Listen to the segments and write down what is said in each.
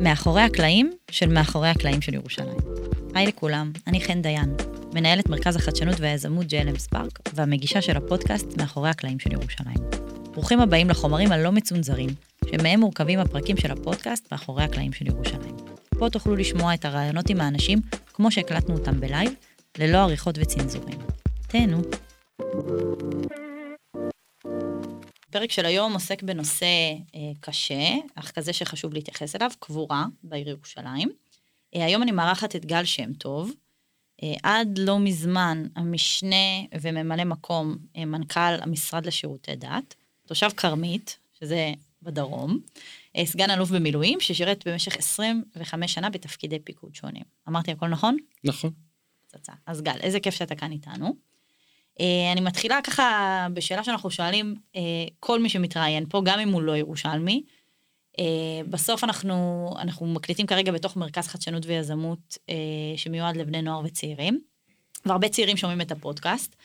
מאחורי הקלעים של מאחורי הקלעים של ירושלים. היי לכולם, אני חן דיין, מנהלת מרכז החדשנות והיזמות JLM Spark, והמגישה של הפודקאסט מאחורי הקלעים של ירושלים. ברוכים הבאים לחומרים הלא מצונזרים, שמהם מורכבים הפרקים של הפודקאסט מאחורי הקלעים של ירושלים. פה תוכלו לשמוע את הראיונות עם האנשים כמו שהקלטנו אותם ב live, ללא עריכות וצנזורים. תהנו. הפרק של היום עוסק בנושא אה, קשה, אך כזה שחשוב להתייחס אליו, קבורה בעיר ירושלים. אה, היום אני מארחת את גל שם טוב. אה, עד לא מזמן המשנה וממלא מקום אה, מנכ"ל המשרד לשירותי דת, תושב כרמית, שזה בדרום, אה, סגן אלוף במילואים, ששירת במשך 25 שנה בתפקידי פיקוד שונים. אמרתי הכל נכון? נכון. פצצה. אז גל, איזה כיף שאתה כאן איתנו. אה, אני מתחילה ככה בשאלה שאנחנו שואלים אה, כל מי שמתראיין פה, גם אם הוא לא ירושלמי. אה, בסוף אנחנו, אנחנו מקליטים כרגע בתוך מרכז חדשנות ויזמות שמיועד לבני נוער וצעירים, והרבה צעירים שומעים את הפודקאסט.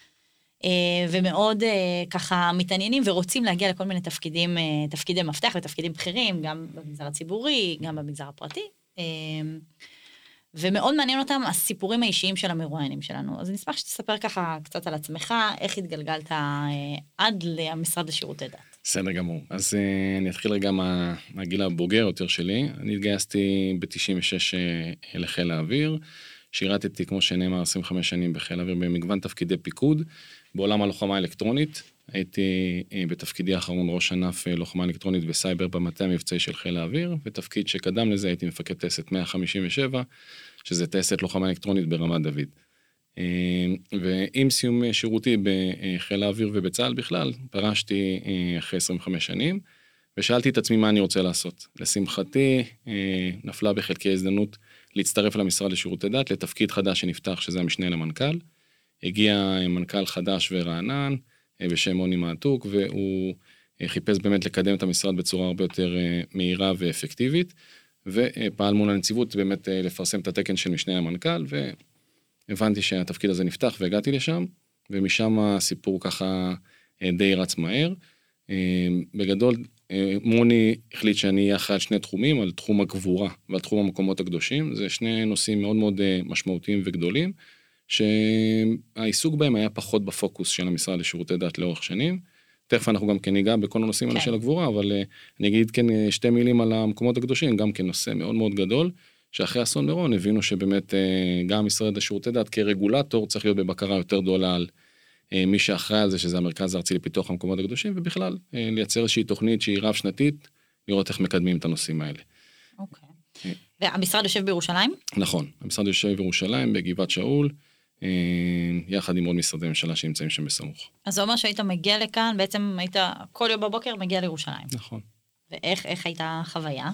ומאוד ככה מתעניינים ורוצים להגיע לכל מיני תפקידים, תפקידי מפתח ותפקידים בכירים, גם במגזר הציבורי, גם במגזר הפרטי. ומאוד מעניין אותם הסיפורים האישיים של המרואיינים שלנו. אז אני אשמח שתספר ככה קצת על עצמך, איך התגלגלת אה, עד למשרד לשירותי דת. בסדר גמור. אז אה, אני אתחיל רגע מה, מהגיל הבוגר יותר שלי. אני התגייסתי ב-96 אה, לחיל האוויר. שירתתי, כמו שנאמר, 25 שנים בחיל האוויר במגוון תפקידי פיקוד בעולם הלוחמה האלקטרונית. הייתי בתפקידי האחרון ראש ענף לוחמה אלקטרונית וסייבר במטה המבצעי של חיל האוויר, ותפקיד שקדם לזה הייתי מפקד טייסת 157, שזה טייסת לוחמה אלקטרונית ברמת דוד. אה, ועם סיום שירותי בחיל האוויר ובצה"ל בכלל, פרשתי אה, אחרי 25 שנים, ושאלתי את עצמי מה אני רוצה לעשות. לשמחתי, אה, נפלה בחלקי ההזדמנות להצטרף למשרד לשירותי דת, לתפקיד חדש שנפתח, שזה המשנה למנכ"ל. הגיע מנכ"ל חדש ורענן, בשם מוני מעתוק, והוא חיפש באמת לקדם את המשרד בצורה הרבה יותר מהירה ואפקטיבית. ופעל מול הנציבות באמת אה, לפרסם את התקן של משנה המנכ"ל, והבנתי שהתפקיד הזה נפתח והגעתי לשם, ומשם הסיפור ככה אה, די רץ מהר. אה, בגדול, מוני החליט שאני אהיה אחראי על שני תחומים, על תחום הגבורה ועל תחום המקומות הקדושים. זה שני נושאים מאוד מאוד משמעותיים וגדולים, שהעיסוק בהם היה פחות בפוקוס של המשרד לשירותי דת לאורך שנים. תכף אנחנו גם כן ניגע בכל הנושאים האלה כן. של הגבורה, אבל uh, אני אגיד כן uh, שתי מילים על המקומות הקדושים, גם כן נושא מאוד מאוד גדול, שאחרי אסון מירון הבינו שבאמת uh, גם משרד לשירותי דת כרגולטור צריך להיות בבקרה יותר גדולה על uh, מי שאחראי על זה, שזה המרכז הארצי לפיתוח המקומות הקדושים, ובכלל uh, לייצר איזושהי תוכנית שהיא רב שנתית, לראות איך מקדמים את הנושאים האלה. אוקיי. Okay. והמשרד יושב בירושלים? נכון, המשרד יושב בירושלים, בגבעת שאול. אה, יחד עם עוד משרדי ממשלה שנמצאים שם בסמוך. אז זה אומר שהיית מגיע לכאן, בעצם היית כל יום בבוקר מגיע לירושלים. נכון. ואיך הייתה החוויה?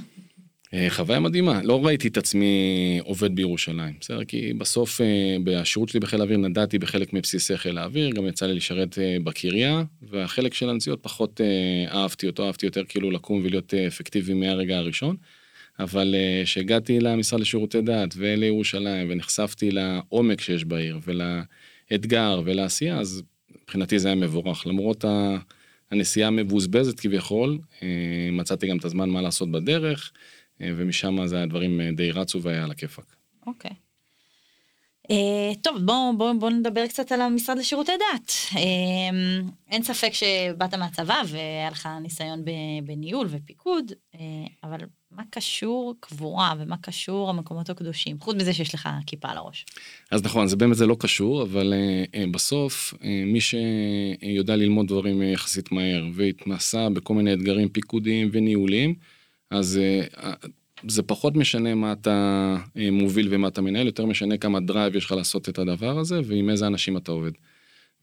אה, חוויה מדהימה, לא ראיתי את עצמי עובד בירושלים, בסדר? כי בסוף אה, בשירות שלי בחיל האוויר נדדתי בחלק מבסיסי חיל האוויר, גם יצא לי לשרת בקריה, והחלק של הנסיעות פחות אהבתי אותו, אהבתי יותר כאילו לקום ולהיות אפקטיבי מהרגע הראשון. אבל כשהגעתי uh, למשרד לשירותי דת ולירושלים ונחשפתי לעומק שיש בעיר ולאתגר ולעשייה, אז מבחינתי זה היה מבורך. למרות הנסיעה המבוזבזת כביכול, uh, מצאתי גם את הזמן מה לעשות בדרך, uh, ומשם זה הדברים די רצו והיה על הכיפאק. אוקיי. Okay. טוב, בואו בוא, בוא נדבר קצת על המשרד לשירותי דת. אין ספק שבאת מהצבא והיה לך ניסיון בניהול ופיקוד, אבל מה קשור קבורה ומה קשור המקומות הקדושים, חוץ מזה שיש לך כיפה על הראש. אז נכון, זה באמת זה לא קשור, אבל אה, בסוף אה, מי שיודע ללמוד דברים יחסית מהר והתנסה בכל מיני אתגרים פיקודיים וניהוליים, אז אה, זה פחות משנה מה אתה אה, מוביל ומה אתה מנהל, יותר משנה כמה drive יש לך לעשות את הדבר הזה ועם איזה אנשים אתה עובד.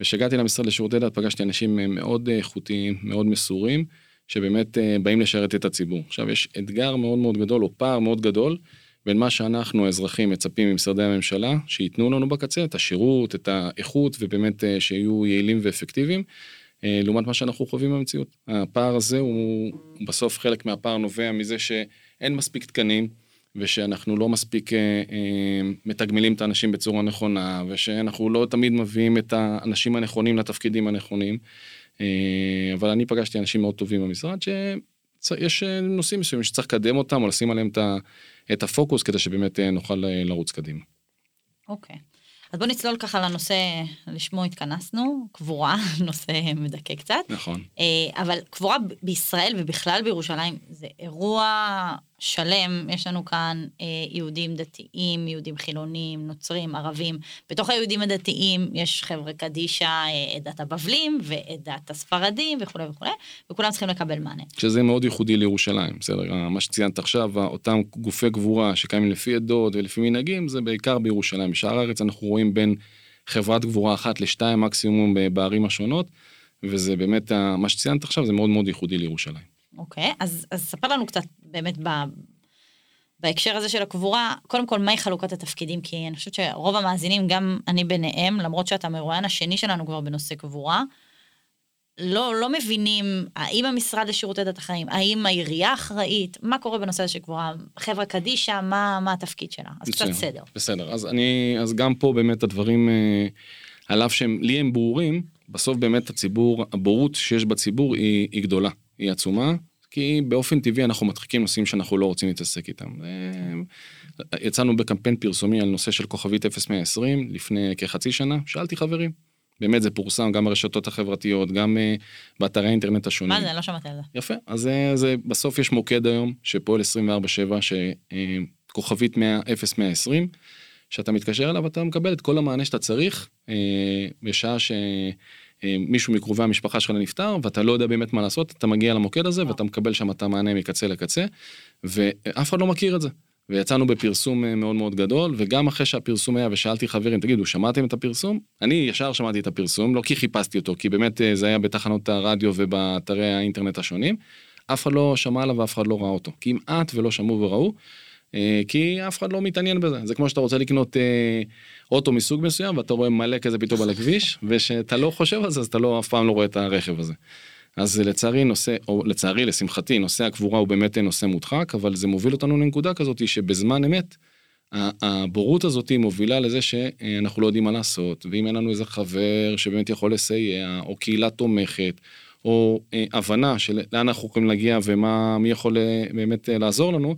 וכשהגעתי למשרד לשירותי דת פגשתי אנשים מאוד איכותיים, מאוד מסורים. שבאמת אה, באים לשרת את הציבור. עכשיו יש אתגר מאוד מאוד גדול או פער מאוד גדול בין מה שאנחנו האזרחים מצפים ממשרדי הממשלה שייתנו לנו בקצה את השירות, את האיכות ובאמת אה, שיהיו יעילים ואפקטיביים. אה, לעומת מה שאנחנו חווים במציאות. הפער הזה הוא בסוף חלק מהפער נובע מזה שאין מספיק תקנים ושאנחנו לא מספיק מתגמלים את האנשים בצורה נכונה ושאנחנו לא תמיד מביאים את האנשים הנכונים לתפקידים הנכונים. אה, אבל אני פגשתי אנשים מאוד טובים במשרד יש נושאים מסוימים שצריך לקדם אותם או לשים עליהם את הפוקוס כדי שבאמת נוכל לרוץ קדימה. אוקיי. Okay. אז בוא נצלול ככה לנושא לשמו התכנסנו, קבורה, נושא מדכא קצת. נכון. אה, אבל קבורה בישראל ובכלל בירושלים זה אירוע שלם, יש לנו כאן אה, יהודים דתיים, יהודים חילונים, נוצרים, ערבים. בתוך היהודים הדתיים יש חבר'ה קדישא, אה, עדת הבבלים ועדת הספרדים וכולי וכולי, וכולם צריכים לקבל מענה. שזה מאוד ייחודי לירושלים, בסדר? מה שציינת עכשיו, אותם גופי גבורה שקיימים לפי עדות ולפי מנהגים, זה בעיקר בירושלים. בשאר הארץ אנחנו רואים בין חברת גבורה אחת לשתיים מקסימום בערים השונות, וזה באמת, מה שציינת עכשיו זה מאוד מאוד ייחודי לירושלים. אוקיי, אז, אז ספר לנו קצת באמת ב, בהקשר הזה של הקבורה, קודם כל מהי חלוקת התפקידים, כי אני חושבת שרוב המאזינים, גם אני ביניהם, למרות שאתה מרואיין השני שלנו כבר בנושא קבורה, לא, לא מבינים האם המשרד לשירותי דת החיים, האם העירייה אחראית, מה קורה בנושא הזה של קבורה, חברה קדישא, מה, מה התפקיד שלה, אז בסדר, קצת סדר. בסדר, אז אני, אז גם פה באמת הדברים, אה, על אף שהם, לי הם ברורים, בסוף באמת הציבור, הבורות שיש בציבור היא, היא גדולה, היא עצומה, כי באופן טבעי אנחנו מדחיקים נושאים שאנחנו לא רוצים להתעסק איתם. יצאנו בקמפיין פרסומי על נושא של כוכבית 0120 לפני כחצי שנה, שאלתי חברים. באמת זה פורסם גם ברשתות החברתיות, גם uh, באתרי האינטרנט השונים. מה זה? לא שמעתי על זה. יפה, אז זה, זה, בסוף יש מוקד היום שפועל 24/7, שכוכבית 0120, שאתה מתקשר אליו אתה מקבל את כל המענה שאתה צריך, בשעה ש... אה, מישהו מקרובי המשפחה שלך נפטר ואתה לא יודע באמת מה לעשות אתה מגיע למוקד הזה ואתה מקבל שם את המענה מקצה לקצה ואף אחד לא מכיר את זה. ויצאנו בפרסום אה, מאוד מאוד גדול וגם אחרי שהפרסום היה ושאלתי חברים תגידו שמעתם את הפרסום אני ישר שמעתי את הפרסום לא כי חיפשתי אותו כי באמת אה, זה היה בתחנות הרדיו ובאתרי האינטרנט השונים. אף אחד לא שמע עליו ואף אחד לא ראה אותו כמעט ולא שמעו וראו. אה, כי אף אחד לא מתעניין בזה זה כמו שאתה רוצה לקנות אה, אוטו מסוג מסוים ואתה רואה מלא כזה פתאום על הכביש ושאתה לא חושב על זה אז אתה לא אף פעם לא רואה את הרכב הזה. אז לצערי נושא או לצערי לשמחתי נושא הקבורה הוא באמת נושא מודחק אבל זה מוביל אותנו לנקודה כזאת שבזמן אמת. הבורות הזאת מובילה לזה שאנחנו לא יודעים מה לעשות ואם אין לנו איזה חבר שבאמת יכול לסייע או קהילה תומכת או אה, הבנה של לאן אנחנו יכולים להגיע ומה מי יכול באמת לעזור לנו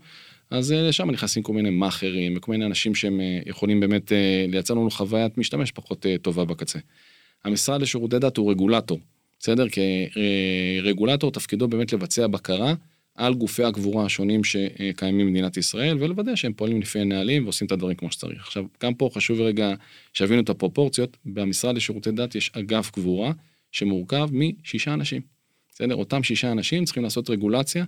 אז אה, לשם נכנסים כל מיני מאכערים וכל מיני אנשים שהם אה, יכולים באמת אה, לייצר לנו חוויית משתמש פחות טובה בקצה. המשרד לשירותי דת הוא רגולטור, בסדר? כרגולטור תפקידו באמת לבצע בקרה על גופי הגבורה השונים שקיימים במדינת ישראל ולוודא שהם פועלים לפי הנהלים ועושים את הדברים כמו שצריך. עכשיו, גם פה חשוב רגע שיבינו את הפרופורציות, במשרד לשירותי דת יש אגף גבורה שמורכב משישה אנשים. בסדר? אותם שישה אנשים צריכים לעשות רגולציה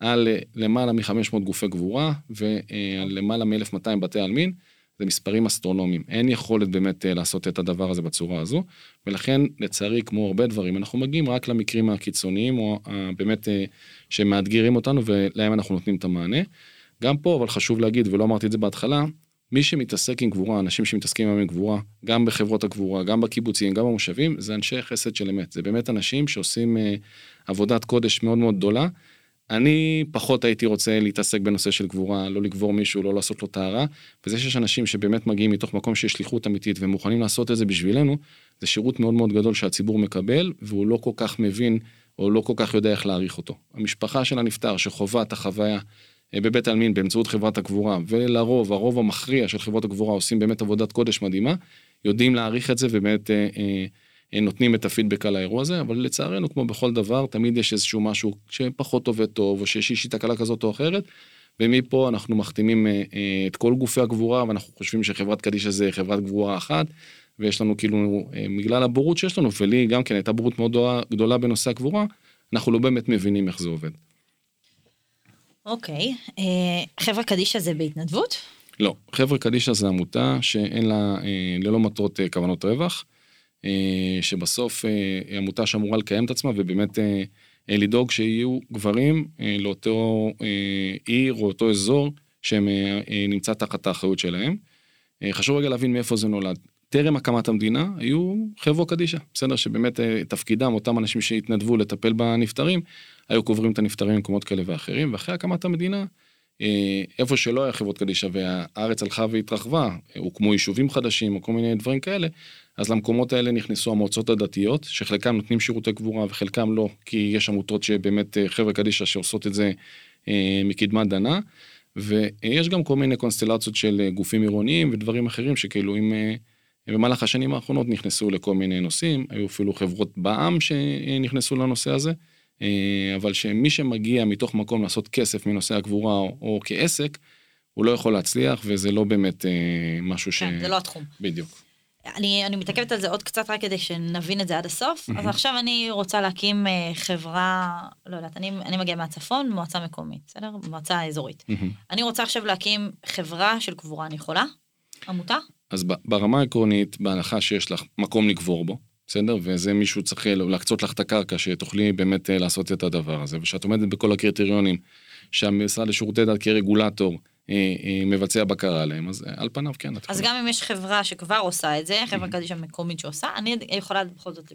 על אה, למעלה מ-500 גופי גבורה ועל אה, למעלה מ-1200 בתי עלמין, זה מספרים אסטרונומיים. אין יכולת באמת אה, לעשות את הדבר הזה בצורה הזו, ולכן לצערי, כמו הרבה דברים, אנחנו מגיעים רק למקרים הקיצוניים, או באמת שמאתגרים אותנו ולהם אנחנו נותנים את המענה. גם פה, אבל חשוב להגיד, ולא אמרתי את זה בהתחלה, מי שמתעסק עם גבורה, אנשים שמתעסקים עם גבורה, גם בחברות הגבורה, גם בקיבוצים, גם במושבים, זה אנשי חסד של אמת. זה באמת אנשים שעושים עבודת קודש מאוד מאוד גדולה. אני פחות הייתי רוצה להתעסק בנושא של גבורה, לא לגבור מישהו, לא לעשות לו טהרה, וזה שיש אנשים שבאמת מגיעים מתוך מקום שיש שליחות אמיתית ומוכנים לעשות את זה בשבילנו, זה שירות מאוד מאוד גדול שהציבור מקבל, והוא לא כל כך מבין, או לא כל כך יודע איך להעריך אותו. המשפחה של הנפטר שחווה את החוויה אה, בבית העלמין באמצעות חברת הקבורה, ולרוב, הרוב המכריע של חברות הקבורה עושים באמת עבודת קודש מדהימה, יודעים להעריך את זה ובאמת אה, אה, נותנים את הפידבק על האירוע הזה, אבל לצערנו, כמו בכל דבר, תמיד יש איזשהו משהו שפחות עובד טוב, או שיש איזושהי תקלה כזאת או אחרת, ומפה אנחנו מחתימים אה, אה, את כל גופי הגבורה, ואנחנו חושבים שחברת קדישא זה חברת גבורה אחת, ויש לנו כאילו, אה, בגלל הבורות שיש לנו, ולי גם כן הייתה בורות מאוד גדולה בנושא הגבורה, אנחנו לא באמת מבינים איך זה עובד. אוקיי, okay. חברה קדישא זה בהתנדבות? לא, חברה קדישא זה עמותה שאין לה, ללא מטרות כוונות רווח. אה, שבסוף אה, עמותה שאמורה לקיים את עצמה ובאמת אה, לדאוג שיהיו גברים לאותו עיר או אותו אזור שהם נמצא תחת האחריות שלהם. חשוב רגע להבין מאיפה זה נולד. טרם הקמת המדינה היו חברו קדישא, בסדר? שבאמת תפקידם, אותם אנשים שהתנדבו לטפל בנפטרים, היו קוברים את הנפטרים במקומות כאלה ואחרים, ואחרי הקמת המדינה, איפה שלא היה חברות קדישא והארץ הלכה והתרחבה, הוקמו יישובים חדשים או כל מיני דברים כאלה, אז למקומות האלה נכנסו המועצות הדתיות, שחלקם נותנים שירותי קבורה וחלקם לא, כי יש עמותות שבאמת אה, חבר'ה קדישא שעושות את זה אה, מקדמת דנה, ויש גם כל מיני קונסטלציות של אה, גופים עירוניים ודברים אחרים שכאילו אם אה, במהלך השנים האחרונות נכנסו לכל מיני נושאים, היו אפילו חברות בעם שנכנסו לנושא הזה, אבל שמי שמגיע מתוך מקום לעשות כסף מנושא הקבורה או, או כעסק, הוא לא יכול להצליח וזה לא באמת משהו ש... כן, זה לא התחום. בדיוק. אני, אני מתעכבת על זה עוד קצת רק כדי שנבין את זה עד הסוף. אז עכשיו אני רוצה להקים אה, חברה, לא יודעת, אני, אני מגיעה מהצפון, מועצה מקומית, בסדר? מועצה אזורית. אני רוצה עכשיו להקים חברה של קבורה, אני יכולה? עמותה? אז ברמה העקרונית, בהנחה שיש לך מקום לקבור בו, בסדר? וזה מישהו צריך אה, להקצות לך את הקרקע, שתוכלי באמת אה, לעשות את הדבר הזה, ושאת עומדת בכל הקריטריונים שהמשרד לשירותי דת כרגולטור מבצע בקרה עליהם, אז אה, על פניו כן, אז. גם אם יש חברה שכבר עושה את זה, חברה קדישא מקומית שעושה, אני יכולה בכל זאת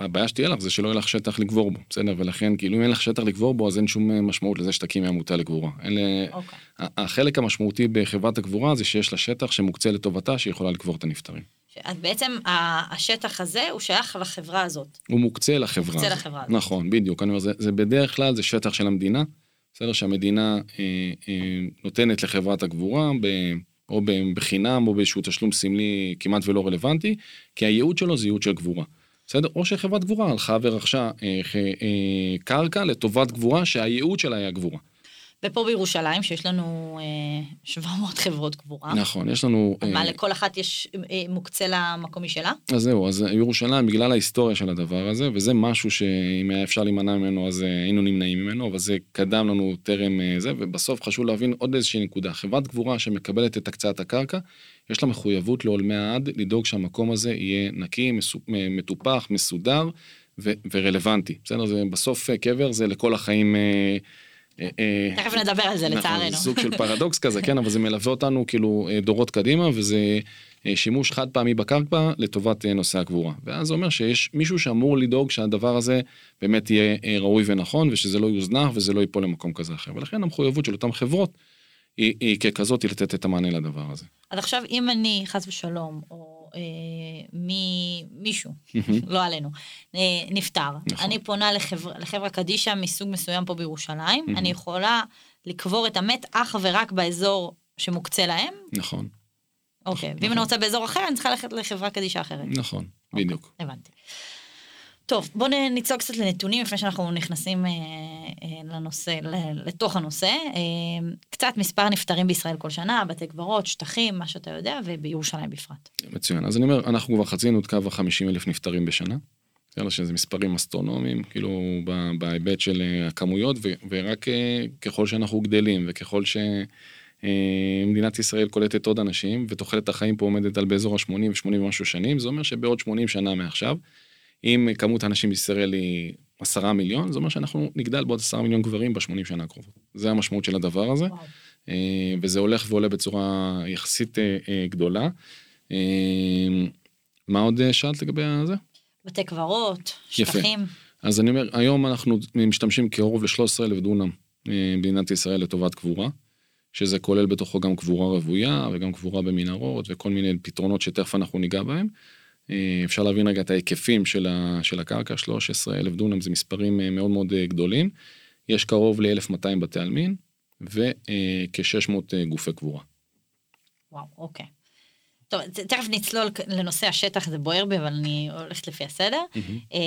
הבעיה שתהיה לך זה שלא יהיה לך שטח לקבור בו, בסדר? ולכן, כאילו אם אין לך שטח לקבור בו, אז אין שום אה, משמעות לזה שתקימי עמותה לקבורה. אוקיי. החלק המשמעותי בחברת הקבורה זה שיש לה שטח שמוקצה לטובתה, שהיא יכולה לקבור את הנפטרים. אז בעצם השטח הזה הוא שייך לחברה הזאת. הוא מוקצה לחברה. מוקצה. לחברה הזאת. נכון, בדיוק. אני אומר, זה, זה בדרך כלל זה שטח של המדינה, בסדר? שהמדינה אה, אה, נותנת לחברת הקבורה, ב, או בחינם או באיזשהו תשלום סמלי כמעט ולא רלוונטי, כי הייעוד שלו זה ייעוד של קבורה. בסדר? או שחברת קבורה הלכה ורכשה אה, אה, קרקע לטובת קבורה שהייעוד שלה היה קבורה. ופה בירושלים, שיש לנו אה, 700 חברות קבורה. נכון, יש לנו... אה, מה, לכל אחת יש אה, מוקצה למקום משלה? אז זהו, אז ירושלים בגלל ההיסטוריה של הדבר הזה, וזה משהו שאם היה אפשר להימנע ממנו אז אה, היינו נמנעים ממנו, אבל זה קדם לנו טרם אה, זה, ובסוף חשוב להבין עוד איזושהי נקודה. חברת קבורה שמקבלת את הקצאת הקרקע, יש לה מחויבות לעולמי העד לדאוג שהמקום הזה יהיה נקי, מסו- מ- מטופח, מסודר ו- ורלוונטי. בסדר? זה בסוף אה, קבר זה לכל החיים. אה, אה, אה, תכף נדבר על זה, נכון, לצערנו. סוג של פרדוקס כזה, כן, אבל זה מלווה אותנו כאילו אה, דורות קדימה, וזה אה, שימוש חד פעמי בקרקע לטובת אה, נושא הקבורה. ואז זה אומר שיש מישהו שאמור לדאוג שהדבר הזה באמת יהיה אה, ראוי ונכון, ושזה לא יוזנח וזה לא ייפול למקום כזה אחר. ולכן המחויבות של אותן חברות היא, היא ככזאת היא לתת את המענה לדבר הזה. אז עכשיו, אם אני, חס ושלום, או אה, מי, מישהו, לא עלינו, אה, נפטר, נכון. אני פונה לחבר, לחברה קדישא מסוג מסוים פה בירושלים, אני יכולה לקבור את המת אך ורק באזור שמוקצה להם, נכון, אוקיי, ואם נכון. אני רוצה באזור אחר, אני צריכה ללכת לחברה קדישא אחרת. נכון, בדיוק. הבנתי. טוב, בואו נ- נצלול קצת לנתונים לפני שאנחנו נכנסים אה, אה, לנושא, לתוך הנושא. אה, קצת מספר נפטרים בישראל כל שנה, בתי קברות, שטחים, מה שאתה יודע, ובירושלים בפרט. מצוין. אז אני אומר, אנחנו כבר חצינו את קו ה-50 אלף נפטרים בשנה. בסדר שזה מספרים אסטרונומיים, כאילו בהיבט של אה, הכמויות, ו- ורק אה, ככל שאנחנו גדלים וככל שמדינת ישראל קולטת עוד אנשים, ותוחלת החיים פה עומדת על באזור ה-80 ו-80 ומשהו שנים, זה אומר שבעוד 80 שנה מעכשיו, אם כמות האנשים בישראל היא 10 מיליון, זה אומר שאנחנו נגדל בעוד 10 מיליון גברים ב-80 שנה הקרובות. זה המשמעות של הדבר הזה. וואו. אה, וזה הולך ועולה בצורה יחסית אה, אה, גדולה. מה עוד שאלת לגבי זה? בתי קברות, יפה. שטחים. אז אני אומר, היום אנחנו משתמשים קרוב ל-13 אלף דונם במדינת ישראל לטובת קבורה, שזה כולל בתוכו גם קבורה רוויה וגם קבורה במנהרות וכל מיני פתרונות שתכף אנחנו ניגע בהם. אה, אפשר להבין רגע את ההיקפים של, ה, של הקרקע, 13 אלף דונם זה מספרים אה, מאוד מאוד אה, גדולים. יש קרוב ל-1,200 בתי עלמין וכ-600 גופי קבורה. וואו, אוקיי. טוב, תכף נצלול לנושא השטח, זה בוער בי, אבל אני הולכת לפי הסדר. אה,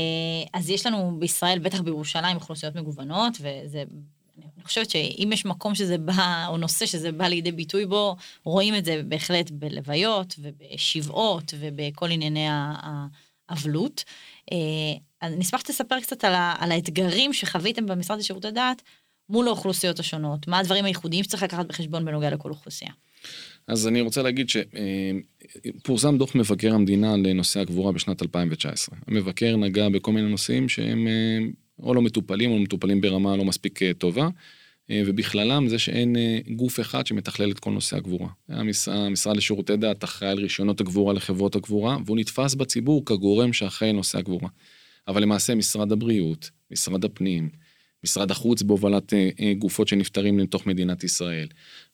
אז יש לנו בישראל, בטח בירושלים, אוכלוסיות מגוונות, וזה... אני חושבת שאם יש מקום שזה בא, או נושא שזה בא לידי ביטוי בו, רואים את זה בהחלט בלוויות ובשבעות ובכל ענייני האבלות. אה, אז נשמח שתספר קצת על, ה, על האתגרים שחוויתם במשרד לשירותי דת מול האוכלוסיות השונות, מה הדברים הייחודיים שצריך לקחת בחשבון בנוגע לכל אוכלוסייה. אז אני רוצה להגיד שפורסם דוח מבקר המדינה לנושא הקבורה בשנת 2019. המבקר נגע בכל מיני נושאים שהם אה, או לא מטופלים או מטופלים ברמה לא מספיק אה, טובה, אה, ובכללם זה שאין אה, גוף אחד שמתכלל את כל נושא הקבורה. המש- המשרד לשירותי דת אחראי על רישיונות הקבורה לחברות הקבורה, והוא נתפס בציבור כגורם שאחראי נושא הקבורה. אבל למעשה משרד הבריאות, משרד הפנים, משרד החוץ בהובלת אה, אה, גופות שנפטרים לתוך מדינת ישראל,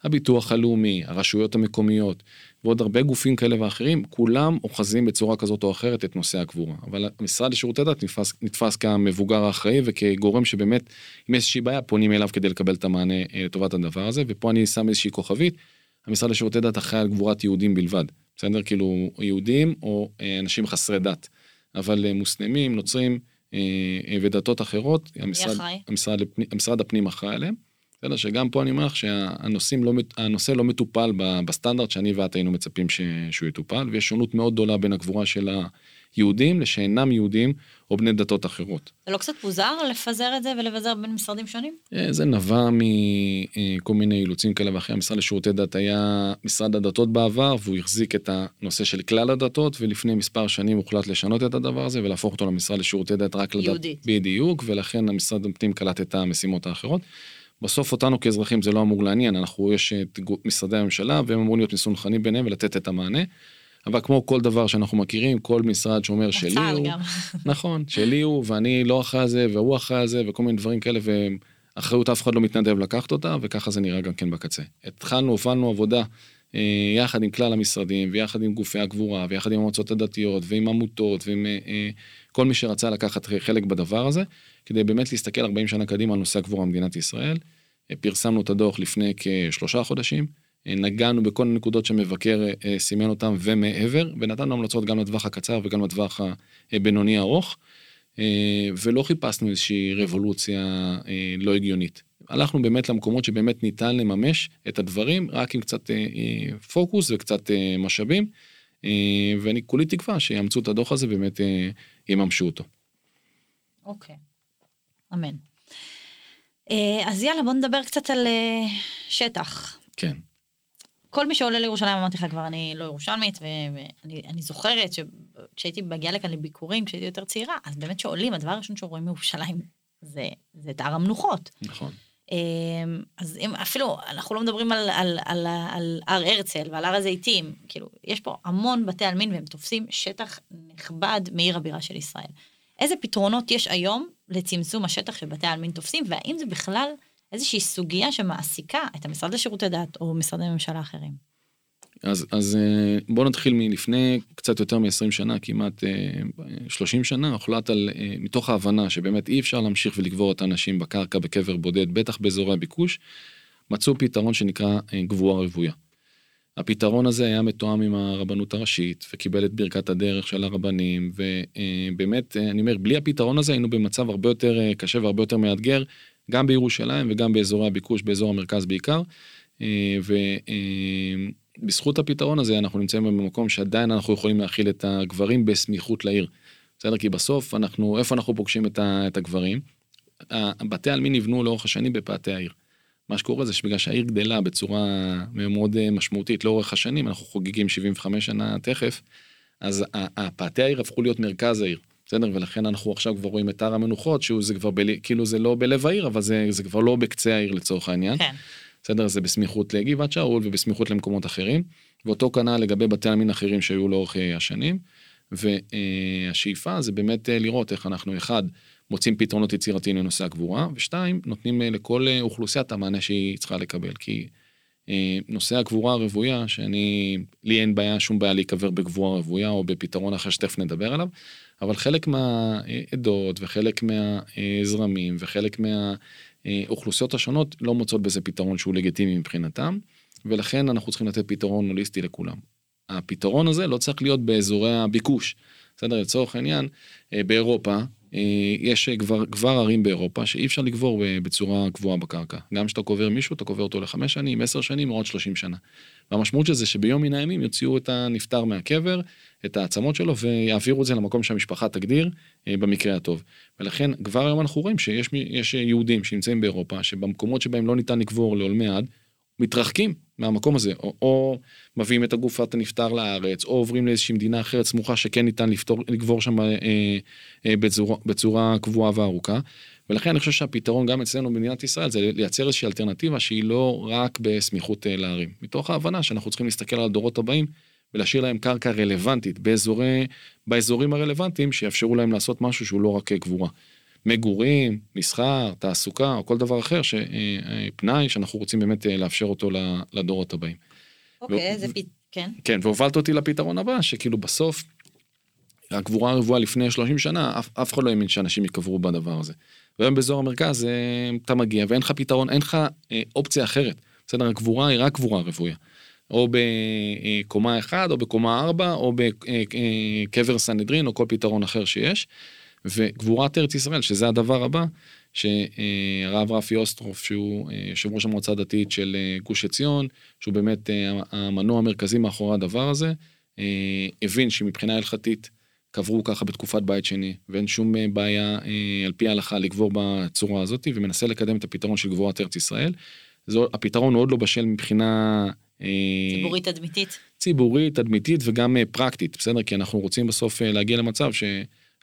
הביטוח הלאומי, הרשויות המקומיות ועוד הרבה גופים כאלה ואחרים, כולם אוחזים בצורה כזאת או אחרת את נושא הקבורה. אבל המשרד לשירותי דת נתפס, נתפס כמבוגר האחראי וכגורם שבאמת, אם יש איזושהי בעיה, פונים אליו כדי לקבל את המענה אה, לטובת הדבר הזה, ופה אני שם איזושהי כוכבית, המשרד לשירותי דת אחראי על גבורת יהודים בלבד. בסדר? כאילו יהודים או אנשים חסרי דת. אבל מוסלמים, נוצרים, ודתות אחרות, המשרד, המשרד, המשרד הפנים אחראי עליהם. בסדר, שגם פה אני אומר לך שהנושא לא מטופל בסטנדרט שאני ואת היינו מצפים שהוא יטופל, ויש שונות מאוד גדולה בין הגבורה של יהודים לשאינם יהודים או בני דתות אחרות. זה לא קצת מוזר לפזר את זה ולבזר בין משרדים שונים? אה, זה נבע מכל מיני אילוצים כאלה ואחרים. המשרד לשירותי דת היה משרד הדתות בעבר והוא החזיק את הנושא של כלל הדתות ולפני מספר שנים הוחלט לשנות את הדבר הזה ולהפוך אותו למשרד לשירותי דת רק לדת. יהודית. בדיוק ולכן המשרד הפנים קלט את המשימות האחרות. בסוף אותנו כאזרחים זה לא אמור לעניין, אנחנו, יש את משרדי הממשלה והם אמורים להיות מסונכנים ביניהם ולתת את המענה. אבל כמו כל דבר שאנחנו מכירים, כל משרד שאומר שלי הוא, גם. נכון, שלי הוא, ואני לא אחראי על זה, והוא אחראי על זה, וכל מיני דברים כאלה, ואחריות אף אחד לא מתנדב לקחת אותה, וככה זה נראה גם כן בקצה. התחלנו, הובלנו עבודה אה, יחד עם כלל המשרדים, ויחד עם גופי הגבורה, ויחד עם המועצות הדתיות, ועם עמותות, ועם אה, אה, כל מי שרצה לקחת חלק בדבר הזה, כדי באמת להסתכל 40 שנה קדימה על נושא הגבורה במדינת ישראל. פרסמנו את הדוח לפני כשלושה חודשים. נגענו בכל הנקודות שמבקר אה, סימן אותם ומעבר, ונתנו המלצות גם לטווח הקצר וגם לטווח הבינוני ארוך, אה, ולא חיפשנו איזושהי רבולוציה אה, לא הגיונית. הלכנו באמת למקומות שבאמת ניתן לממש את הדברים, רק עם קצת פוקוס וקצת משאבים, ואני כולי תקווה שיאמצו את הדוח הזה ובאמת יממשו אותו. אוקיי, אמן. אז יאללה, בוא נדבר קצת על שטח. כן. כל מי שעולה לירושלים אמרתי לך כבר אני לא ירושלמית ואני זוכרת שכשהייתי מגיעה לכאן לביקורים כשהייתי יותר צעירה אז באמת שעולים הדבר הראשון שרואים מירושלים זה זה את הר המנוחות. נכון. אמ, אז אם אפילו אנחנו לא מדברים על, על, על, על הר הרצל ועל הר הזיתים כאילו יש פה המון בתי עלמין והם תופסים שטח נכבד מעיר הבירה של ישראל. איזה פתרונות יש היום לצמצום השטח שבתי העלמין תופסים והאם זה בכלל איזושהי סוגיה שמעסיקה את המשרד לשירותי דת או משרדי ממשלה אחרים. אז, אז אה, בוא נתחיל מלפני קצת יותר מ-20 שנה, כמעט 30 אה, שנה, הוחלט על, אה, מתוך ההבנה שבאמת אי אפשר להמשיך ולקבור את האנשים בקרקע בקבר בודד, בטח באזורי הביקוש, מצאו פתרון שנקרא גבוהה רוויה. הפתרון הזה היה מתואם עם הרבנות הראשית וקיבל את ברכת הדרך של הרבנים ובאמת אני אומר בלי הפתרון הזה היינו במצב הרבה יותר קשה והרבה יותר מאתגר גם בירושלים וגם באזורי הביקוש, באזור המרכז בעיקר. אה, ובזכות הפתרון הזה אנחנו נמצאים במקום שעדיין אנחנו יכולים להכיל את הגברים בסמיכות לעיר. בסדר? כי בסוף אנחנו, איפה אנחנו פוגשים את הגברים? בתי העלמין נבנו לאורך השנים בפאתי העיר. מה שקורה זה שבגלל שהעיר גדלה בצורה מאוד אה, משמעותית לאורך השנים, אנחנו חוגגים 75 שנה תכף, אז הפאתי העיר הפכו להיות מרכז העיר. בסדר? ולכן אנחנו עכשיו כבר רואים את הר המנוחות, שהוא זה כבר, ב, כאילו זה לא בלב העיר, אבל זה, זה כבר לא בקצה העיר לצורך העניין. כן. בסדר? זה בסמיכות לגבעת שאול ובסמיכות למקומות אחרים. ואותו כנ"ל לגבי בתי עלמין אחרים שהיו לאורך אה, השנים. והשאיפה זה באמת אה, לראות איך אנחנו, אחד, מוצאים פתרונות יצירתיים לנושא הגבורה, ושתיים, נותנים אה, לכל אוכלוסייה את המענה שהיא צריכה לקבל. כי נושא הגבורה הרוויה, שאני, לי אין בעיה, שום בעיה להיקבר בגבורה רוויה או בפתרון אחר שתכף נדבר עליו, אבל חלק מהעדות וחלק מהזרמים וחלק מהאוכלוסיות השונות לא מוצאות בזה פתרון שהוא לגיטימי מבחינתם, ולכן אנחנו צריכים לתת פתרון הוליסטי לכולם. הפתרון הזה לא צריך להיות באזורי הביקוש. בסדר, לצורך העניין, אה, באירופה אה, יש כבר, כבר ערים באירופה שאי אפשר לקבור בצורה קבועה בקרקע. גם כשאתה קובר מישהו, אתה קובר אותו לחמש שנים, עשר שנים או עוד שלושים שנה. והמשמעות של זה שביום מן הימים יוציאו את הנפטר מהקבר, את העצמות שלו, ויעבירו את זה למקום שהמשפחה תגדיר, אה, במקרה הטוב. ולכן כבר היום אנחנו רואים שיש יהודים שנמצאים באירופה, שבמקומות שבהם לא ניתן לקבור לעולמי עד, מתרחקים מהמקום הזה, או, או מביאים את הגופת הנפטר לארץ, או עוברים לאיזושהי מדינה אחרת סמוכה שכן ניתן לפתור, לקבור שם אה, אה, בצורה, בצורה קבועה וארוכה. ולכן אני חושב שהפתרון גם אצלנו במדינת ישראל זה לייצר איזושהי אלטרנטיבה שהיא לא רק בסמיכות אה, לערים. מתוך ההבנה שאנחנו צריכים להסתכל על הדורות הבאים ולהשאיר להם קרקע רלוונטית באזורי, באזורים הרלוונטיים שיאפשרו להם לעשות משהו שהוא לא רק אה, קבורה. מגורים, מסחר, תעסוקה או כל דבר אחר, פנאי שאנחנו רוצים באמת לאפשר אותו לדורות הבאים. אוקיי, איזה פ... כן. כן, והובלת אותי לפתרון הבא, שכאילו בסוף, הקבורה הרבועה לפני 30 שנה, אף, אף אחד לא האמין שאנשים ייקברו בדבר הזה. והיום באזור המרכז אתה מגיע ואין לך פתרון, אין לך אופציה אחרת. בסדר, הקבורה היא רק קבורה רוויה. או בקומה 1 או בקומה 4 או בקבר סנהדרין או כל פתרון אחר שיש. וגבורת ארץ ישראל שזה הדבר הבא שהרב רפי אוסטרוף שהוא יושב ראש המועצה הדתית של גוש עציון שהוא באמת המנוע המרכזי מאחורי הדבר הזה הבין שמבחינה הלכתית קברו ככה בתקופת בית שני ואין שום בעיה על פי ההלכה לקבור בצורה הזאת ומנסה לקדם את הפתרון של גבורת ארץ ישראל. זו, הפתרון עוד לא בשל מבחינה אה, ציבורית תדמיתית. ציבורית תדמיתית וגם אה, פרקטית בסדר כי אנחנו רוצים בסוף אה, להגיע למצב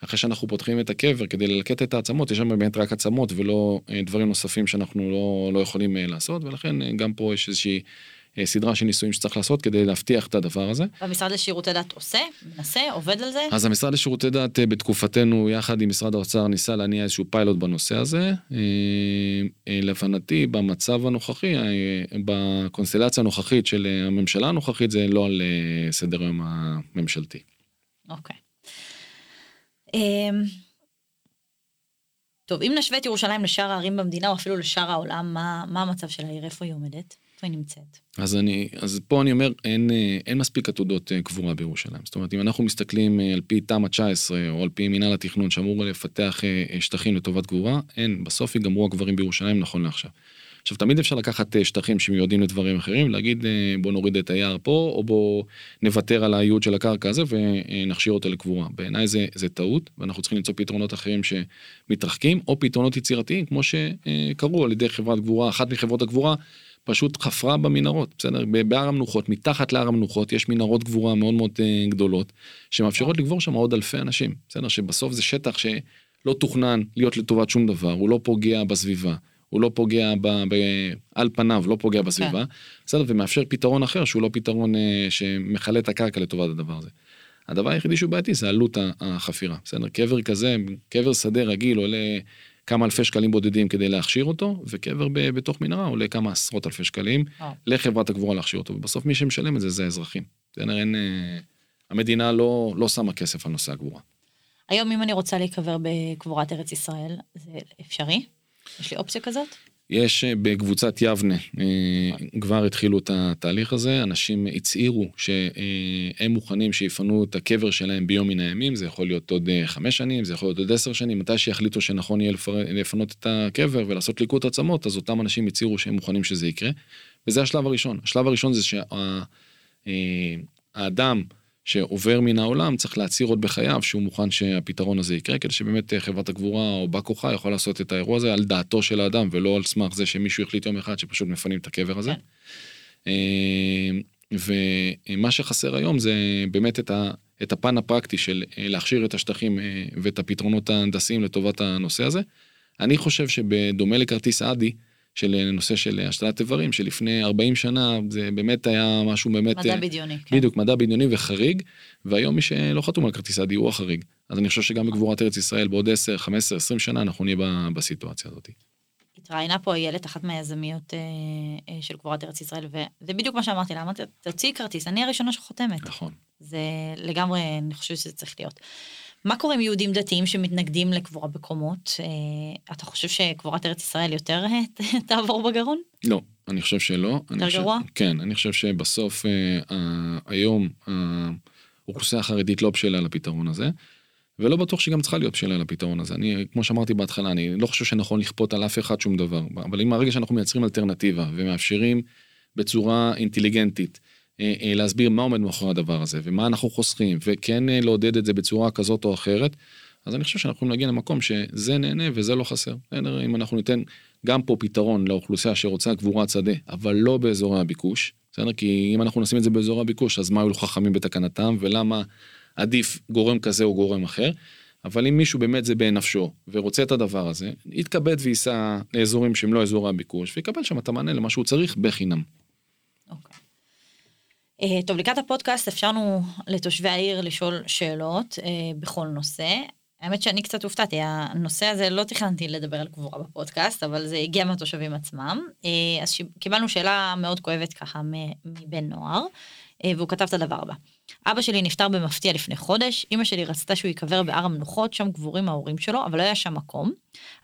שאחרי שאנחנו פותחים את הקבר כדי ללקט את העצמות יש שם באמת רק עצמות ולא דברים נוספים שאנחנו לא, לא יכולים לעשות ולכן גם פה יש איזושהי אה, סדרה של ניסויים שצריך לעשות כדי להבטיח את הדבר הזה. והמשרד לשירותי דת עושה, מנסה, עובד על זה? אז המשרד לשירותי דת אה, בתקופתנו יחד עם משרד האוצר ניסה להניע איזשהו פיילוט בנושא הזה. אה, להבנתי במצב הנוכחי, בקונסטלציה הנוכחית של הממשלה הנוכחית זה לא על סדר היום הממשלתי. אוקיי. אמ, טוב, אם נשווה את ירושלים לשאר הערים במדינה או אפילו לשאר העולם, מה, מה המצב של העיר? איפה היא עומדת? איפה היא נמצאת? אז אני, אז פה אני אומר, אין, אין מספיק עתודות אה, קבורה בירושלים. זאת אומרת, אם אנחנו מסתכלים אה, על פי תמ"א 19 או על פי מינהל התכנון שאמור לפתח אה, שטחים לטובת קבורה, אין, בסוף ייגמרו הגברים בירושלים נכון לעכשיו. עכשיו תמיד אפשר לקחת שטחים שמיועדים לדברים אחרים להגיד בוא נוריד את היער פה או בוא נוותר על הייעוד של הקרקע הזה ונכשיר אותו לקבורה בעיניי זה זה טעות ואנחנו צריכים למצוא פתרונות אחרים שמתרחקים או פתרונות יצירתיים כמו שקרו על ידי חברת קבורה אחת מחברות הקבורה פשוט חפרה במנהרות, בסדר? בהר המנוחות, מתחת להר המנוחות יש מנהרות גבורה מאוד מאוד אה, גדולות, שמאפשרות לגבור שם עוד אלפי אנשים, בסדר? שבסוף זה שטח שלא תוכנן להיות לטובת שום דבר, הוא לא פוגע בסביבה, הוא לא פוגע ב, ב, על פניו, לא פוגע בסביבה, כן. בסדר? ומאפשר פתרון אחר שהוא לא פתרון אה, שמכלה את הקרקע לטובת הדבר הזה. הדבר היחידי שהוא בעייתי זה עלות החפירה, בסדר? קבר כזה, קבר שדה רגיל עולה כמה אלפי שקלים בודדים כדי להכשיר אותו, וקבר ב- בתוך מנהרה עולה כמה עשרות אלפי שקלים oh. לחברת הקבורה להכשיר אותו, ובסוף מי שמשלם את זה זה האזרחים. זה אין, אה, המדינה לא, לא שמה כסף על נושא הקבורה. היום אם אני רוצה להיקבר בקבורת ארץ ישראל, זה אפשרי? יש לי אופציה כזאת? יש אה, בקבוצת יבנה אה, כבר התחילו את התהליך הזה אנשים הצהירו שהם מוכנים שיפנו את הקבר שלהם ביום מן הימים זה יכול להיות עוד אה, חמש שנים זה יכול להיות עוד עשר שנים מתי שיחליטו שנכון יהיה לפנות את הקבר ולעשות ליקוט עצמות אז אותם אנשים הצהירו שהם מוכנים שזה יקרה. וזה השלב הראשון השלב הראשון זה שהאדם. שה, שעובר מן העולם צריך להצהיר עוד בחייו שהוא מוכן שהפתרון הזה יקרה כדי שבאמת אה, חברת הקבורה או בא כוחה יכול לעשות את האירוע הזה על דעתו של האדם ולא על סמך זה שמישהו החליט יום אחד שפשוט מפנים את הקבר הזה. כן. אה, ומה שחסר היום זה באמת את, ה, את הפן הפרקטי של אה, להכשיר את השטחים ואת הפתרונות ההנדסיים לטובת הנושא הזה. אני חושב שבדומה לכרטיס אדי, של נושא של השתלת איברים שלפני 40 שנה זה באמת היה משהו באמת מדע בדיוני כן. בדיוק מדע בדיוני וחריג והיום מי שלא חתום על כרטיס הדיור החריג אז אני חושב שגם בגבורת ארץ ישראל בעוד 10 15 20 שנה אנחנו נהיה בסיטואציה הזאת. התראיינה פה איילת אחת מהיזמיות אה, אה, של גבורת ארץ ישראל וזה בדיוק מה שאמרתי לה אמרתי תוציאי כרטיס אני הראשונה שחותמת נכון זה לגמרי אני חושבת שזה צריך להיות. מה קורה עם יהודים דתיים שמתנגדים לקבורה בקומות? אה, אתה חושב שקבורת ארץ ישראל יותר אה, תעבור בגרון? לא, אני חושב שלא. יותר גרוע? כן, אני חושב שבסוף אה, היום האוכלוסייה החרדית לא בשלה לפתרון הזה. ולא בטוח שגם צריכה להיות בשלה לפתרון הזה. אני, כמו שאמרתי בהתחלה, אני לא חושב שנכון לכפות על אף אחד שום דבר, אבל אם הרגע שאנחנו מייצרים אלטרנטיבה ומאפשרים בצורה אינטליגנטית אה, אה, להסביר מה עומד מאחורי הדבר הזה ומה אנחנו חוסכים וכן אה, לעודד את זה בצורה כזאת או אחרת. אז אני חושב שאנחנו יכולים להגיע למקום שזה נהנה וזה לא חסר. אם אנחנו ניתן גם פה פתרון לאוכלוסייה שרוצה קבורת שדה אבל לא באזורי הביקוש. בסדר? כי אם אנחנו נשים את זה באזורי הביקוש אז מה היו חכמים בתקנתם ולמה עדיף גורם כזה או גורם אחר. אבל אם מישהו באמת זה בנפשו ורוצה את הדבר הזה יתכבד וייסע לאזורים שהם לא אזורי הביקוש ויקבל שם את המענה למה שהוא צריך בחינם. אה, טוב, לקראת הפודקאסט אפשרנו לתושבי העיר לשאול שאלות אה, בכל נושא. האמת שאני קצת הופתעתי, הנושא הזה לא תכננתי לדבר על קבורה בפודקאסט, אבל זה הגיע מהתושבים עצמם. אה, אז קיבלנו שאלה מאוד כואבת ככה מבן נוער, והוא כתב את הדבר הבא. אבא שלי נפטר במפתיע לפני חודש, אמא שלי רצתה שהוא ייקבר בהר המנוחות, שם קבורים ההורים שלו, אבל לא היה שם מקום.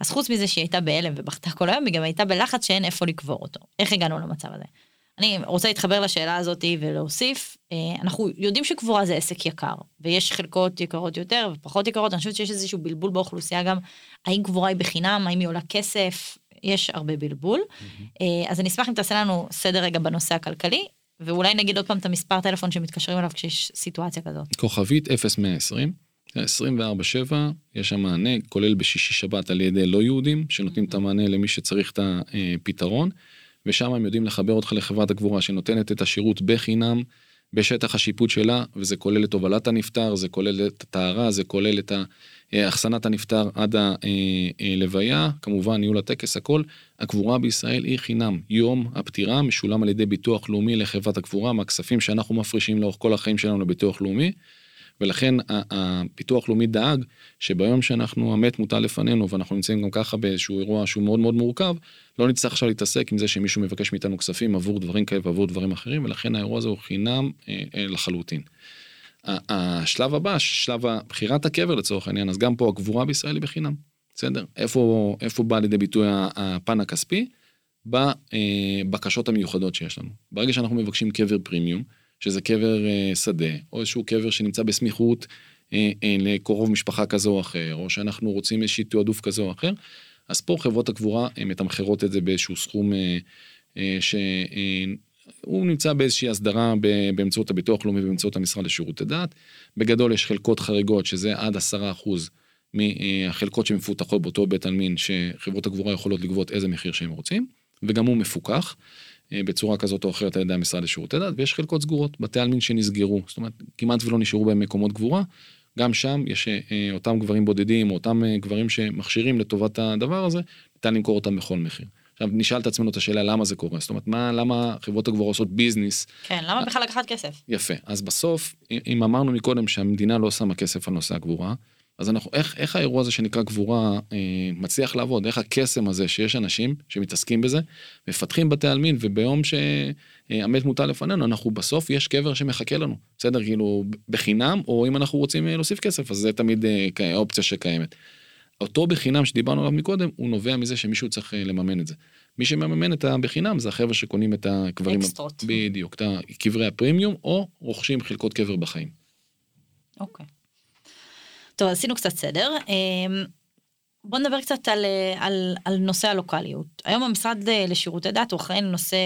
אז חוץ מזה שהיא הייתה בהלם ובכתה כל היום, היא גם הייתה בלחץ שאין איפה לקבור אותו. איך הגענו למצב הזה? אני רוצה להתחבר לשאלה הזאת ולהוסיף, אה, אנחנו יודעים שקבורה זה עסק יקר, ויש חלקות יקרות יותר ופחות יקרות, אני חושבת שיש איזשהו בלבול באוכלוסייה גם, האם קבורה היא בחינם, האם היא עולה כסף, יש הרבה בלבול. Mm-hmm. אז אני אשמח אם תעשה לנו סדר רגע בנושא הכלכלי, ואולי נגיד עוד פעם את המספר טלפון שמתקשרים אליו כשיש סיטואציה כזאת. כוכבית 0120, 24/7, יש שם מענה, כולל בשישי שבת על ידי לא יהודים, שנותנים את המענה למי שצריך את הפתרון. ושם הם יודעים לחבר אותך לחברת הקבורה שנותנת את השירות בחינם בשטח השיפוט שלה, וזה כולל את הובלת הנפטר, זה כולל את הטהרה, זה כולל את החסנת הנפטר עד הלוויה, כמובן ניהול הטקס, הכל. הקבורה בישראל היא חינם. יום הפטירה משולם על ידי ביטוח לאומי לחברת הקבורה מהכספים שאנחנו מפרישים לאורך כל החיים שלנו לביטוח לאומי. ולכן הפיתוח לאומי דאג שביום שאנחנו המת מוטל לפנינו ואנחנו נמצאים גם ככה באיזשהו אירוע שהוא מאוד מאוד מורכב, לא נצטרך עכשיו להתעסק עם זה שמישהו מבקש מאיתנו כספים עבור דברים כאלה ועבור דברים אחרים ולכן האירוע הזה הוא חינם אה, אה, לחלוטין. השלב הבא, שלב בחירת הקבר לצורך העניין, אז גם פה הקבורה בישראל היא בחינם, בסדר? איפה, איפה בא לידי ביטוי הפן הכספי? בבקשות המיוחדות שיש לנו. ברגע שאנחנו מבקשים קבר פרימיום, שזה קבר אה, שדה, או איזשהו קבר שנמצא בסמיכות אה, אה, לקרוב משפחה כזו או אחר, או שאנחנו רוצים איזשהי תעדוף כזה או אחר, אז פה חברות הקבורה מתמחרות את זה באיזשהו סכום שהוא נמצא באיזושהי הסדרה באמצעות הביטוח הלאומי ובאמצעות המשרד לשירותי דת. בגדול יש חלקות חריגות שזה עד עשרה אחוז מהחלקות שמפותחות באותו בית עלמין שחברות הקבורה יכולות לגבות איזה מחיר שהם רוצים, וגם הוא מפוקח. אה, בצורה כזאת או אחרת על ידי המשרד לשירותי דת, ויש חלקות סגורות, בתי עלמין שנסגרו, זאת אומרת, כמעט ולא נשארו בהם מקומות קבורה, גם שם יש אה, אה, אותם גברים בודדים, או אותם גברים שמכשירים לטובת הדבר הזה, ניתן למכור אותם בכל מחיר. עכשיו נשאל את עצמנו את השאלה למה זה קורה, זאת אומרת, מה, למה חברות הקבורה עושות ביזנס. כן, למה בכלל לקחת כסף? יפה, אז בסוף, אם אמרנו מקודם שהמדינה לא שמה כסף על נושא הקבורה, אז אנחנו, איך, איך האירוע הזה שנקרא גבורה אה, מצליח לעבוד? איך הקסם הזה שיש אנשים שמתעסקים בזה, מפתחים בתי עלמין, וביום שהמת מוטל לפנינו, אנחנו בסוף, יש קבר שמחכה לנו. בסדר? כאילו, בחינם, או אם אנחנו רוצים אה, להוסיף כסף, אז זה תמיד אה, אופציה שקיימת. אותו בחינם שדיברנו עליו מקודם, הוא נובע מזה שמישהו צריך אה, לממן את זה. מי שמממן את הבחינם זה החבר'ה שקונים את הקברים. אקסטרות. בדיוק, את קברי הפרימיום, או רוכשים חלקות קבר בחיים. אוקיי. טוב, עשינו קצת סדר. אמ, בוא נדבר קצת על, על, על נושא הלוקאליות. היום המשרד לשירותי דת הוא אחראי לנושא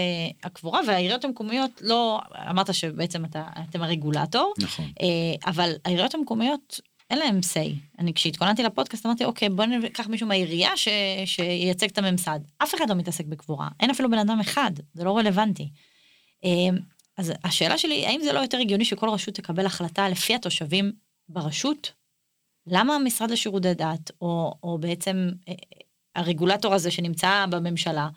הקבורה, והעיריות המקומיות לא, אמרת שבעצם אתה, אתם הרגולטור. נכון. אה, אבל העיריות המקומיות, אין להם say. אני כשהתכוננתי לפודקאסט אמרתי, אוקיי, בוא ניקח מישהו מהעירייה ש, שייצג את הממסד. אף אחד לא מתעסק בקבורה, אין אפילו בן אדם אחד, זה לא רלוונטי. אמ, אז השאלה שלי, האם זה לא יותר הגיוני שכל רשות תקבל החלטה לפי התושבים ברשות, למה המשרד לשירותי דת, או, או בעצם אה, הרגולטור הזה שנמצא בממשלה,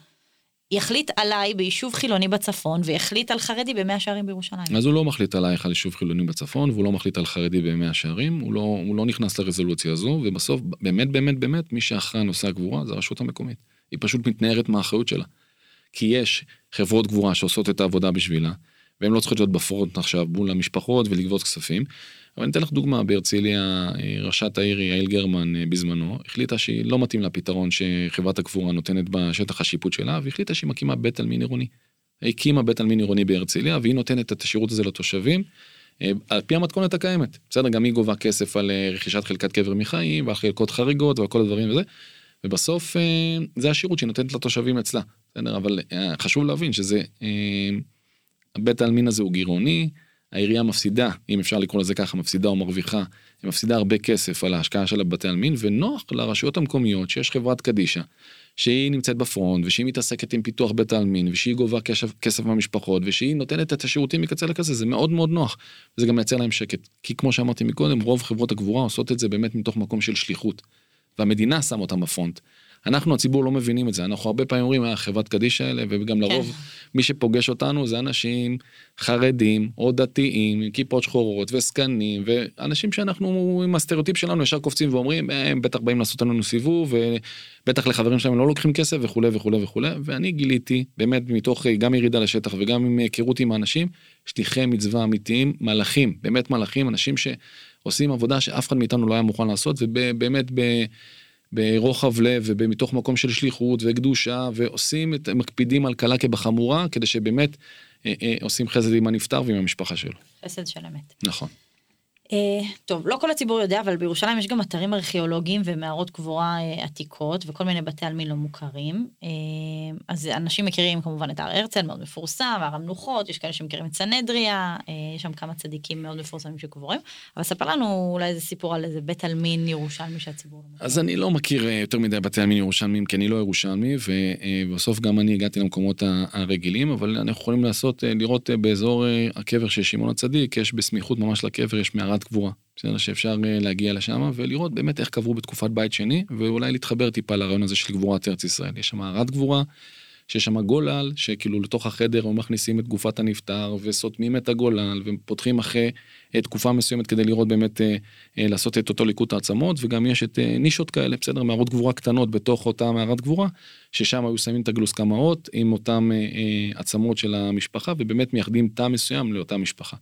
יחליט עליי ביישוב חילוני בצפון, ויחליט על חרדי במאה שערים בירושלים. אז הוא לא מחליט עלייך על יישוב חילוני בצפון, והוא לא מחליט על חרדי במאה שערים, הוא לא, הוא לא נכנס לרזולוציה הזו, ובסוף, באמת, באמת, באמת, מי שאחראי נושא הגבורה זה הרשות המקומית. היא פשוט מתנערת מהאחריות שלה. כי יש חברות גבורה שעושות את העבודה בשבילה, והן לא צריכות להיות בפרונט עכשיו מול המשפחות ולגבות כספים. אבל אני אתן לך דוגמה, בהרצליה ראשת העיר יעל גרמן אה, בזמנו החליטה שהיא לא מתאים לפתרון שחברת הקבורה נותנת בשטח השיפוט שלה, והחליטה שהיא מקימה בית עלמין עירוני. הקימה בית עלמין עירוני בהרצליה והיא נותנת את השירות הזה לתושבים. אה, על פי המתכונת הקיימת, בסדר, גם היא גובה כסף על אה, רכישת חלקת קבר מחיים ועל חלקות חריגות ועל כל הדברים וזה, ובסוף זה השירות שהיא נותנת לתושבים אצלה, בסדר, אבל חשוב להבין שזה, בית העלמין הזה הוא גירעוני, העירייה מפסידה, אם אפשר לקרוא לזה ככה, מפסידה או מרוויחה, היא מפסידה הרבה כסף על ההשקעה של הבתי עלמין, ונוח לרשויות המקומיות שיש חברת קדישא, שהיא נמצאת בפרונט, ושהיא מתעסקת עם פיתוח בית העלמין, ושהיא גובה כסף, כסף מהמשפחות, ושהיא נותנת את השירותים מקצה לקצה, זה מאוד מאוד נוח, וזה גם מייצר להם שקט. כי כמו שאמרתי מקודם, רוב חברות הקבורה עושות את זה באמת מתוך מקום של שליחות, והמדינה שמה אותם בפרונט. אנחנו הציבור לא מבינים את זה, אנחנו הרבה פעמים אומרים, אה, חברת קדישא האלה, וגם לרוב כן. מי שפוגש אותנו זה אנשים חרדים או דתיים עם כיפות שחורות וזקנים ואנשים שאנחנו עם הסטריאוטיפ שלנו ישר קופצים ואומרים "אה, הם בטח באים לעשות לנו סיבוב ובטח לחברים שלהם לא לוקחים כסף וכולי וכולי וכולי ואני גיליתי באמת מתוך אה, גם ירידה לשטח וגם עם היכרות עם האנשים שליחי מצווה אמיתיים מלאכים באמת מלאכים אנשים שעושים עבודה שאף אחד מאיתנו לא היה מוכן לעשות ובאמת ב... ברוחב לב ומתוך מקום של שליחות וקדושה ועושים את מקפידים על קלה כבחמורה כדי שבאמת אה, אה, עושים חסד עם הנפטר ועם המשפחה שלו. חסד של אמת. נכון. אה, טוב, לא כל הציבור יודע, אבל בירושלים יש גם אתרים ארכיאולוגיים ומערות קבורה אה, עתיקות וכל מיני בתי עלמין לא מוכרים. אה, אז אנשים מכירים כמובן את הר הרצל, מאוד מפורסם, הר המנוחות, יש כאלה שמכירים את סנהדריה, יש שם כמה צדיקים מאוד מפורסמים שקבורים. אבל ספר לנו אולי איזה סיפור על איזה בית עלמין ירושלמי שהציבור לא מכיר. אז אני לא מכיר יותר מדי בתי עלמין ירושלמים כי אני לא ירושלמי ובסוף גם אני הגעתי למקומות הרגילים אבל אנחנו יכולים לעשות לראות באזור הקבר של שמעון הצדיק יש בסמיכות ממש לקבר יש מערת קבורה. בסדר שאפשר אה, להגיע לשם ולראות באמת איך קברו בתקופת בית שני ואולי להתחבר טיפה לרעיון הזה של גבורת ארץ ישראל יש שם מערת גבורה. שיש שם גולל שכאילו לתוך החדר הם מכניסים את גופת הנפטר וסותמים את הגולל ופותחים אחרי אה, תקופה מסוימת כדי לראות באמת אה, לעשות את אותו ליקוט העצמות וגם יש את נישות כאלה בסדר מערות גבורה קטנות בתוך אותה מערת גבורה ששם היו שמים את הגלוסקמאות עם אה, עצמות של המשפחה ובאמת מייחדים תא מסוים לאותה משפחה.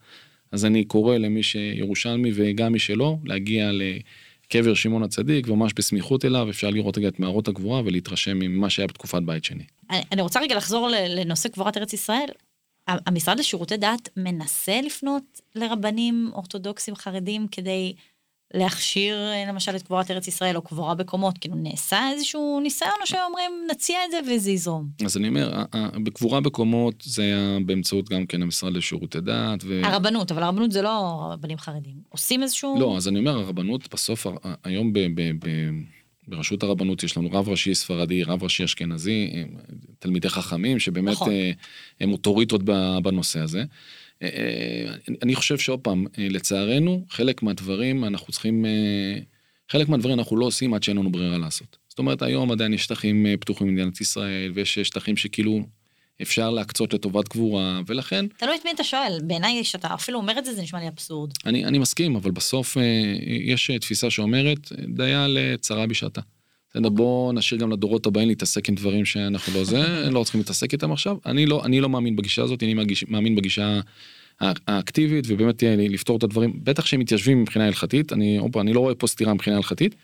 אז אני קורא למי שירושלמי וגם מי שלא להגיע לקבר שמעון הצדיק וממש בסמיכות אליו אפשר לראות רגע את מערות הגבורה ולהתרשם ממה שהיה בתקופת בית שני. אני, רוצה רגע לחזור לנושא קבורת ארץ ישראל. המשרד לשירותי דת מנסה לפנות לרבנים אורתודוקסים חרדים כדי להכשיר אה, למשל את קבורת ארץ ישראל או קבורה בקומות, כאילו נעשה איזשהו ניסיון או שאומרים נציע את זה וזה יזרום. אז אני אומר, בקבורה בקומות זה היה באמצעות גם כן המשרד לשירותי דת. ו... הרבנות, אבל הרבנות זה לא רבנים חרדים. עושים איזשהו... לא, אז אני אומר, הרבנות בסוף, היום ב, ב, ב, ברשות הרבנות יש לנו רב ראשי ספרדי, רב ראשי אשכנזי, תלמידי חכמים, שבאמת נכון. אה, הם אוטוריטות בנושא הזה. אה, אה, אני חושב שעוד פעם, אה, לצערנו, חלק מהדברים אנחנו צריכים, חלק מהדברים אנחנו לא עושים עד שאין לנו ברירה לעשות. זאת אומרת, היום עדיין יש שטחים פתוחים במדינת ישראל, ויש שטחים שכאילו אפשר להקצות לטובת קבורה, ולכן תלוי את מי אתה שואל. בעיניי, כשאתה אפילו אומר את זה, זה נשמע לי אבסורד. אני, אני מסכים, אבל בסוף יש תפיסה שאומרת, דיה לצרה בשעתה. בסדר, בואו נשאיר גם לדורות הבאים להתעסק עם דברים שאנחנו לא זה, לא צריכים להתעסק איתם עכשיו. אני לא, אני לא מאמין בגישה הזאת, אני מגיש, מאמין בגישה הא- האקטיבית, ובאמת אה, לפתור את הדברים, בטח שהם מתיישבים מבחינה הלכתית, אני, אופה, אני לא רואה פה סתירה מבחינה הלכתית,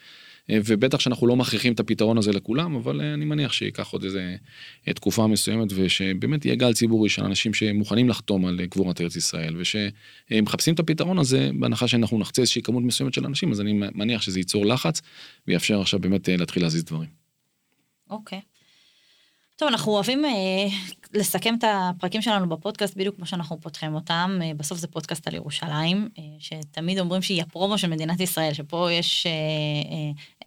ובטח שאנחנו לא מכריחים את הפתרון הזה לכולם, אבל אה, אני מניח שייקח עוד איזה אה, תקופה מסוימת, ושבאמת יהיה גל ציבורי של אנשים שמוכנים לחתום על אה, קבורת ארץ ישראל, ושמחפשים את הפתרון הזה, בהנחה שאנחנו נחצה איזושהי כמות מסוימת של אנשים, אז אני מניח שזה ייצור לחץ, ויאפשר עכשיו באמת אה, להתחיל להזיז דברים. אוקיי. טוב, אנחנו אוהבים אה, לסכם את הפרקים שלנו בפודקאסט בדיוק כמו שאנחנו פותחים אותם. אה, בסוף זה פודקאסט על ירושלים, אה, שתמיד אומרים שהיא הפרומו של מדינת ישראל, שפה יש אה,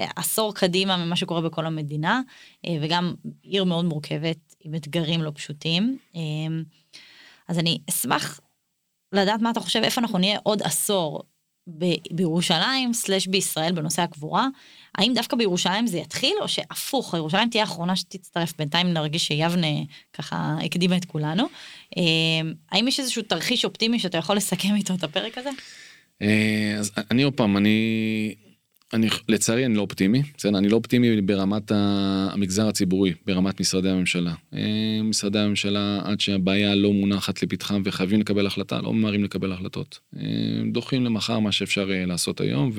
אה, עשור קדימה ממה שקורה בכל המדינה, אה, וגם עיר מאוד מורכבת עם אתגרים לא פשוטים. אה, אז אני אשמח לדעת מה אתה חושב, איפה אנחנו נהיה עוד עשור בירושלים סלש בישראל בנושא הקבורה. האם דווקא בירושלים זה יתחיל, או שהפוך, ירושלים תהיה האחרונה שתצטרף, בינתיים נרגיש שיבנה ככה הקדימה את כולנו. אה, האם יש איזשהו תרחיש אופטימי שאתה יכול לסכם איתו את הפרק הזה? אה, אז אני עוד פעם, אני, אני לצערי אני לא אופטימי, בסדר? אני לא אופטימי ברמת המגזר הציבורי, ברמת משרדי הממשלה. אה, משרדי הממשלה, עד שהבעיה לא מונחת לפתחם וחייבים לקבל החלטה, לא ממהרים לקבל החלטות. אה, דוחים למחר מה שאפשר אה, לעשות היום,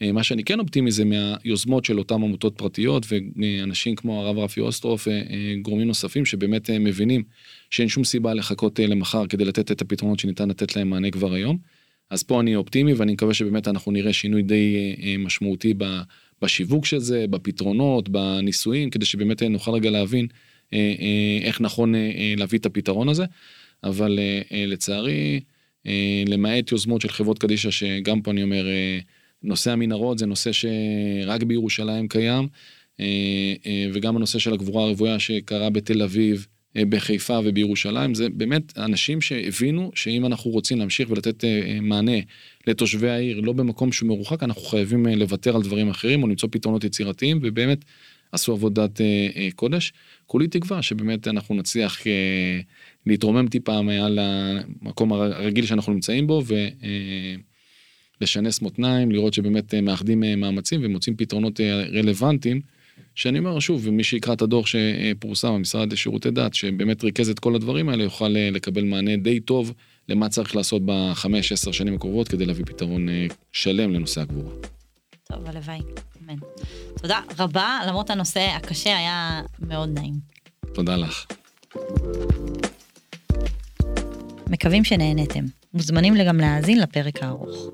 ומה שאני כן אופטימי זה מהיוזמות של אותן עמותות פרטיות ואנשים כמו הרב רפי אוסטרוף וגורמים נוספים שבאמת מבינים שאין שום סיבה לחכות למחר כדי לתת את הפתרונות שניתן לתת להם מענה כבר היום. אז פה אני אופטימי ואני מקווה שבאמת אנחנו נראה שינוי די אה, אה, משמעותי בשיווק של זה, בפתרונות, בניסויים, כדי שבאמת אה, נוכל רגע להבין איך נכון להביא את הפתרון הזה. אבל לצערי, למעט יוזמות של חברות קדישא, שגם פה אני אומר, נושא המנהרות זה נושא שרק בירושלים קיים, וגם הנושא של הגבורה הרוויה שקרה בתל אביב, בחיפה ובירושלים, זה באמת אנשים שהבינו שאם אנחנו רוצים להמשיך ולתת אה, אה, מענה לתושבי העיר, לא במקום שהוא מרוחק, אנחנו חייבים אה, לוותר על דברים אחרים או למצוא פתרונות יצירתיים, ובאמת עשו עבודת קודש. כולי תקווה שבאמת אנחנו נצליח להתרומם טיפה מעל המקום הרגיל שאנחנו נמצאים בו ולשנס מותניים, לראות שבאמת מאחדים מאמצים ומוצאים פתרונות רלוונטיים. שאני אומר שוב, מי שיקרא את הדוח שפורסם במשרד לשירותי דת, שבאמת ריכז את כל הדברים האלה, יוכל לקבל מענה די טוב למה צריך לעשות בחמש, עשר שנים הקרובות כדי להביא פתרון שלם לנושא הגבורה. טוב, הלוואי, אמן. תודה רבה, למרות הנושא הקשה היה מאוד נעים. תודה לך. מקווים שנהנתם. מוזמנים גם להאזין לפרק הארוך.